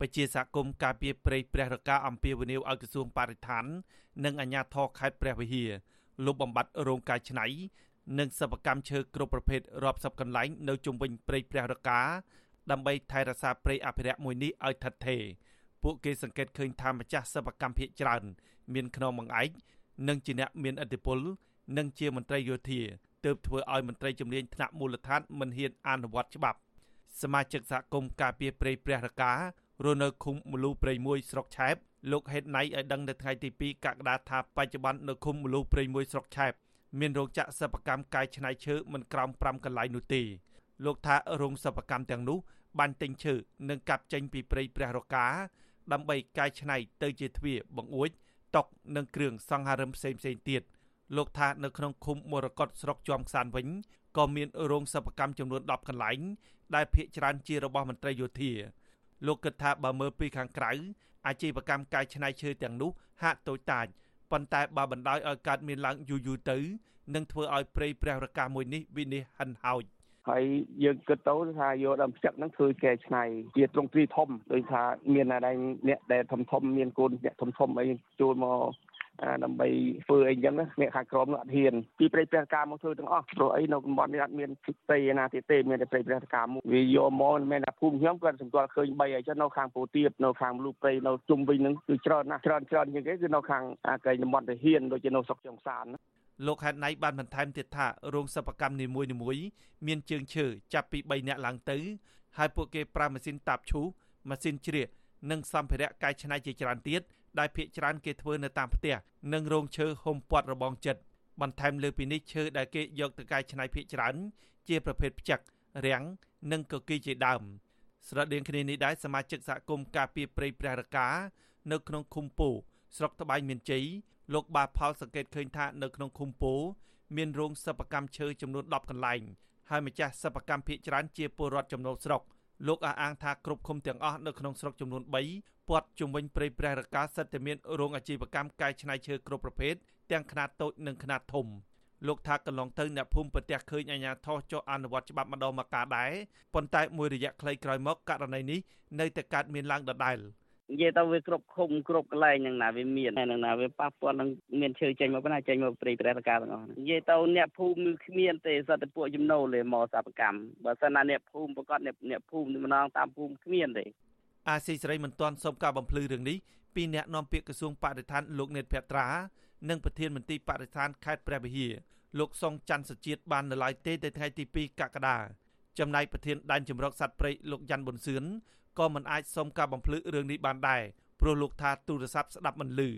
ពជាសហគមន៍ការពារព្រៃព្រះរកាអំពីវនីវឲ្យក្រសួងបរិស្ថាន និងអាជ្ញាធរខេត្តព្រះវិហារលុបបំបាត់រោងការច្នៃនិងសិប្បកម្មឈើគ្រប់ប្រភេទរាប់សិបកន្លែងនៅជុំវិញព្រៃព្រះរកាដើម្បីថែរក្សាព្រៃអភិរក្សមួយនេះឲ្យថិតថេរពួកគេសង្កេតឃើញថាម្ចាស់សិប្បកម្មភៀកច្រើន មានខ្នងបង្អែកនិងជាអ្នកមានឥទ្ធិពលនិងជាមន្ត្រីយោធាទើបធ្វើឲ្យមន្ត្រីជំនាញថ្នាក់មូលដ្ឋានមិនហ៊ានអនុវត្តច្បាប់សមាជិកសហគមន៍ការពារព្រៃព្រះរកា រស់នៅឃុំមូលូព្រៃមួយស្រុកឆែបលោកហេតណៃឲ្យដឹងនៅថ្ងៃទី2កក្កដាថាបច្ចុប្បន្ននៅឃុំមូលូព្រៃមួយស្រុកឆែបមានរោងចក្រសិប្បកម្មកាយច្នៃឈើមិនក្រោម5កន្លែងនោះទេលោកថារោងសិប្បកម្មទាំងនោះបានទិញឈើនិងកាប់ចេញពីព្រៃព្រះរកាដើម្បីកាយច្នៃទៅជាទ្វារបង្អួចតុកនិងគ្រឿងសង្ហារឹមផ្សេងៗទៀតលោកថានៅក្នុងឃុំមរកតស្រុកជាំខ្សានវិញក៏មានរោងសិប្បកម្មចំនួន10កន្លែងដែលភ្នាក់ច្រើនជារបស់មន្ត្រីយោធា លោកគិតថាបើមើលពីខាងក្រៅអាជីវកម្មកាយច្នៃឈើទាំងនោះហាក់តូចតាចប៉ុន្តែបើបណ្ដោយឲ្យកើតមានឡើងយូរយូរទៅនឹងធ្វើឲ្យព្រៃព្រះរកាមួយនេះវិនិច្ឆ័យហិនហោចហើយយើងគិតទៅថាយកដើមផ្ចឹកហ្នឹងធ្វើកែច្នៃជាទ្រង់ទ្រីធំដោយថាមានតែអ្នកដែលធំធំមានកូនអ្នកធំធំអីចូលមក ដើម្បីធ្វើអីចឹងណាអ្នកខាងក្រមនោះអត់ហ៊ានពីព្រៃព្រះការមកធ្វើទាំងអស់ព្រោះអីនៅតំបន់នេះអត់មានព្រៃណាទៀតទេមានតែព្រៃព្រះការមកវាយកមកមិនមែនថាភូមិខ្ញុំគាត់សម្គាល់ឃើញ3អីចឹងនៅខាងពូទៀបនៅខាងលូព្រៃនៅជុំវិញហ្នឹងគឺច្រើនណាស់ច្រើនច្រើនជាងគេគឺនៅខាងអាកែតំបន់ទាហានដូចជានៅស្រុកចុងសានណាលោកហេតណៃបានបន្ថែមទៀតថារោងសិប្បកម្មនីមួយៗមានជើងឈើចាប់ពី3នាក់ឡើងទៅ ហើយពួកគេប្រើម៉ាស៊ីនតាបឈូសម៉ាស៊ីនជ្រៀកនិងសម្ភារៈកែច្នៃជាច្រើនទៀត ដែលភ្នាក់ច្រើនគេធ្វើនៅតាមផ្ទះនិងរោងឈើហុំព័ទ្ធរបងចិត្តបន្ថែមលើពីនេះឈើដែលគេយកទៅកែច្នៃភ្នាក់ច្រើន ជាប្រភេទផ្ចឹករាំងនិងកគីជាដើមស្រដៀងគ្នានេះដែរសមាជិកសហគមន៍ការពារព្រៃព្រះរកានៅក្នុងឃុំពោស្រុកត្បែងមានជ័យលោកបាផលសង្កេតឃើញថានៅក្នុងឃុំពោមានរោងសិប្បកម្មឈើចំនួន10កន្លែងហើយម្ចាស់សិប្បកម្មភ ieck ច្រើនជាពលរដ្ឋចំណូលស្រុកលោកអះអាងថាគ្រប់ឃុំទាំងអស់នៅក្នុងស្រុកចំនួន3 ព័ទ្ធជុំវិញព្រៃព្រះរកាសិតតែមានរោងអាជីវកម្មកែច្នៃឈើគ្រប់ប្រភេទទាំងខ្នាតតូចនិងខ្នាតធំលោកថាកន្លងទៅអ្នកភូមិប្រទះឃើញអាជ្ញាធរចុះអនុវត្តច្បាប់ម្ដងម្កាលដែរប៉ុន្តែមួយរយៈខ្លីក្រោយមកករណីនេះនៅតែកើតមានឡើងដដែល។និយាយទៅវាគ្រប់ឃុំគ្រប់កន្លែងហ្នឹងណាវាមានហើយហ្នឹងណាវាប៉ះពាល់នឹងមានឈើចេញមកប៉ុណ្ណាចេញមកព្រៃព្រះរកាទាំងអស់និយាយទៅអ្នកភូមិគ្មានទេសត្វពួកចំណូលទេមកសកម្មបើសិនណាអ្នកភូមិប្រកាសអ្នកអ្នកភូមិម្ដងតាមភូមិគ្មានទេ អាស៊ីសេរីមិនទាន់សូមការបំភ្លឺរឿងនេះពីអ្នកនាំពាក្យក្រសួងបរិស្ថានលោកនេតភត្រានិងប្រធានមន្ត្រីបរិស្ថានខេត្តព្រះវិហារលោកសុងច័ន្ទសុជាតិបាននៅឡើយទេទៅថ្ងៃទី2កក្កដាចំណែកប្រធានដែនជំរកសត្វព្រៃលោកយ៉ាន់ប៊ុនសឿនក៏មិនអាចសុំការបំភ្លឺរឿងនេះបានដែរព្រោះលោកថាទូរស័ព្ទស្ដាប់មិនឮ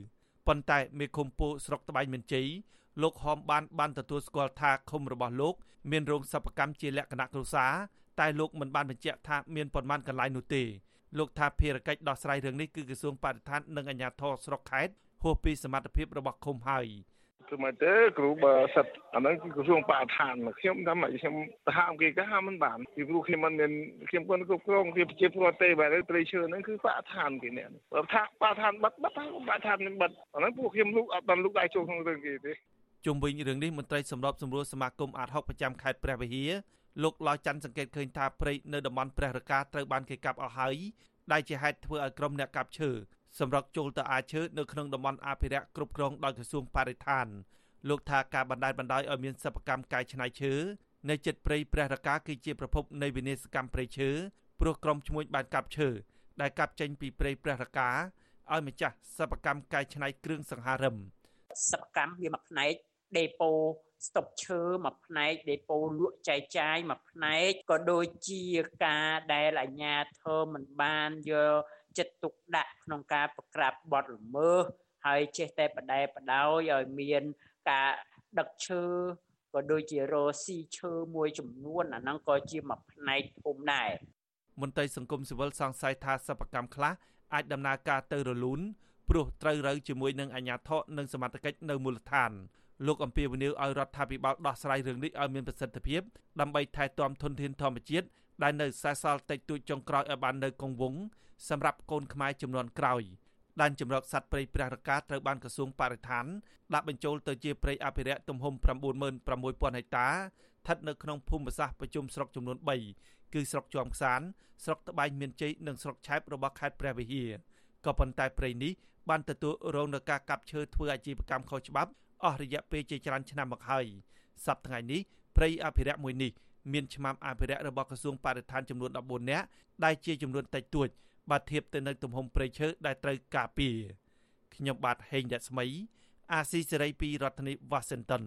ប៉ុន្តែមេឃុំពូស្រុកត្បែងមានជ័យលោកហមបានបានទទួលស្គាល់ថាឃុំរបស់លោក មានរោងសិប្បកម្មជាលក្ខណៈគ្រួសារតែលោកមិនបានបញ្ជាក់ថាមានប៉ុន្មានកន្លែងនោះទេ លោកថាភារកិច្ចដោះស្រាយរឿងនេះគឺក្រសួងបរិស្ថាននិងអាជ្ញាធរស្រុកខេត្តហួសពីសមត្ថភាពរបស់ឃុំហើយគឺមិនទេគ្រូបើសិតអាហ្នឹងគឺក្រសួងបរិស្ថានខ្ញុំថាមកខ្ញុំទៅហាមគេក៏ហាមមិនបានពីព្រោះខ្ញុំមិនមានខ្ញុំគាត់គ្រប់គ្រងពីប្រជាពលរដ្ឋទេបែរត្រីឈើហ្នឹងគឺបរិស្ថានគេអ្នកបើថាបរិស្ថានបិទបិទថាបរិស្ថានមិនបិទអាហ្នឹងពួកខ្ញុំលោកអត់បានលោកដៃចូលក្នុងរឿងគេទេជុំវិញរឿងនេះមន្ត្រីសម្របសម្រួលសមាគមអាត60ប្រចាំខេត្តព្រះវិហារ លោកឡោច័ន្ទសង្កេតឃើញថាព្រៃនៅតំបន់ព្រះរកាត្រូវបានគេកាប់អស់ហើយដែលជាហេតុធ្វើឲ្យក្រុមអ្នកកាប់ឈើសម្រុកចូលទៅអាឈើនៅក្នុងតំបន់អភិរក្សគ្រប់គ្រងដោយក្រសួងបរិស្ថានលោកថាការបណ្ដាលបណ្ដោយឲ្យមានសិប្បកម្មកែច្នៃឈើនៅចិត្តព្រៃព្រះរកាគឺជាប្រភពនៃវិនាសកម្មព្រៃឈើព្រោះក្រុមឈ្មួញបានកាប់ឈើដែលកាប់ចេញពីព្រៃព្រះរកាឲ្យម្ចាស់សិប្បកម្មកែច្នៃគ្រឿងសង្ហារឹមសិប្បកម្មវាមួយផ្នែក ដេប៉ូស្តុកឈើមួយផ្នែកដេប៉ូលក់ចែកចាយមួយផ្នែកក៏ដូចជាការដែលអាជ្ញាធរមិនបានយកចិត្តទុកដាក់ក្នុងការប្រក្រាបបទល្មើសហើយចេះតែបដែបដោយឲ្យមានការដឹកឈើក៏ដូចជារស៊ីឈើមួយចំនួនអាហ្នឹងក៏ជាមួយផ្នែកធំដែរមន្ត្រីសង្គមស៊ីវិលសង្ស័យថាសិប្បកម្មខ្លះអាចដំណើរការទៅរលូនព្រោះត្រូវរើជាមួយនឹងអាជ្ញាធរនិងសមត្ថកិច្ចនៅមូលដ្ឋាន លោកអំពីវនីវឲ្យរដ្ឋាភិបាលដោះស្រាយរឿងនេះឲ្យមានប្រសិទ្ធភាពដើម្បីថែទាំធនធានធម្មជាតិដែលនៅសេសសល់តិចតួចចុងក្រោយឲ្យបាននៅគង់វង្សសម្រាប់កូនខ្មែរចំនួនក្រោយ។ដែនជម្រកសត្វព្រៃព្រះរកាត្រូវបានក្រសួងបរិស្ថានដាក់បញ្ចូលទៅជាព្រៃអភិរក្សទំហំ96000ហិកតាស្ថិតនៅក្នុងភូមិសាស្ត្រប្រជុំស្រុកចំនួន3គឺស្រុកជាំខ្សានស្រុកត្បែងមានជ័យនិងស្រុកឆែបរបស់ខេត្តព្រះវិហារក៏ប៉ុន្តែព្រៃនេះបានទទួលរងនឹងការកាប់ឈើធ្វើអាជីវកម្មខុសច្បាប់ អស់រយៈពេលជាច្រើនឆ្នាំមកហើយសប្តាហ៍ថ្ងៃនេះព្រៃអភិរក្សមួយនេះមានឆ្មាំអភិរក្សរបស់ក្រសួងបរិស្ថានចំនួន14នាក់ដែលជាចំនួនតិចតួចបើធៀបទៅនឹងទំហំព្រៃឈើដែលត្រូវការពារខ្ញុំបាទហេងរស្មី អាស៊ីសេរីពីរដ្ឋធានី Washington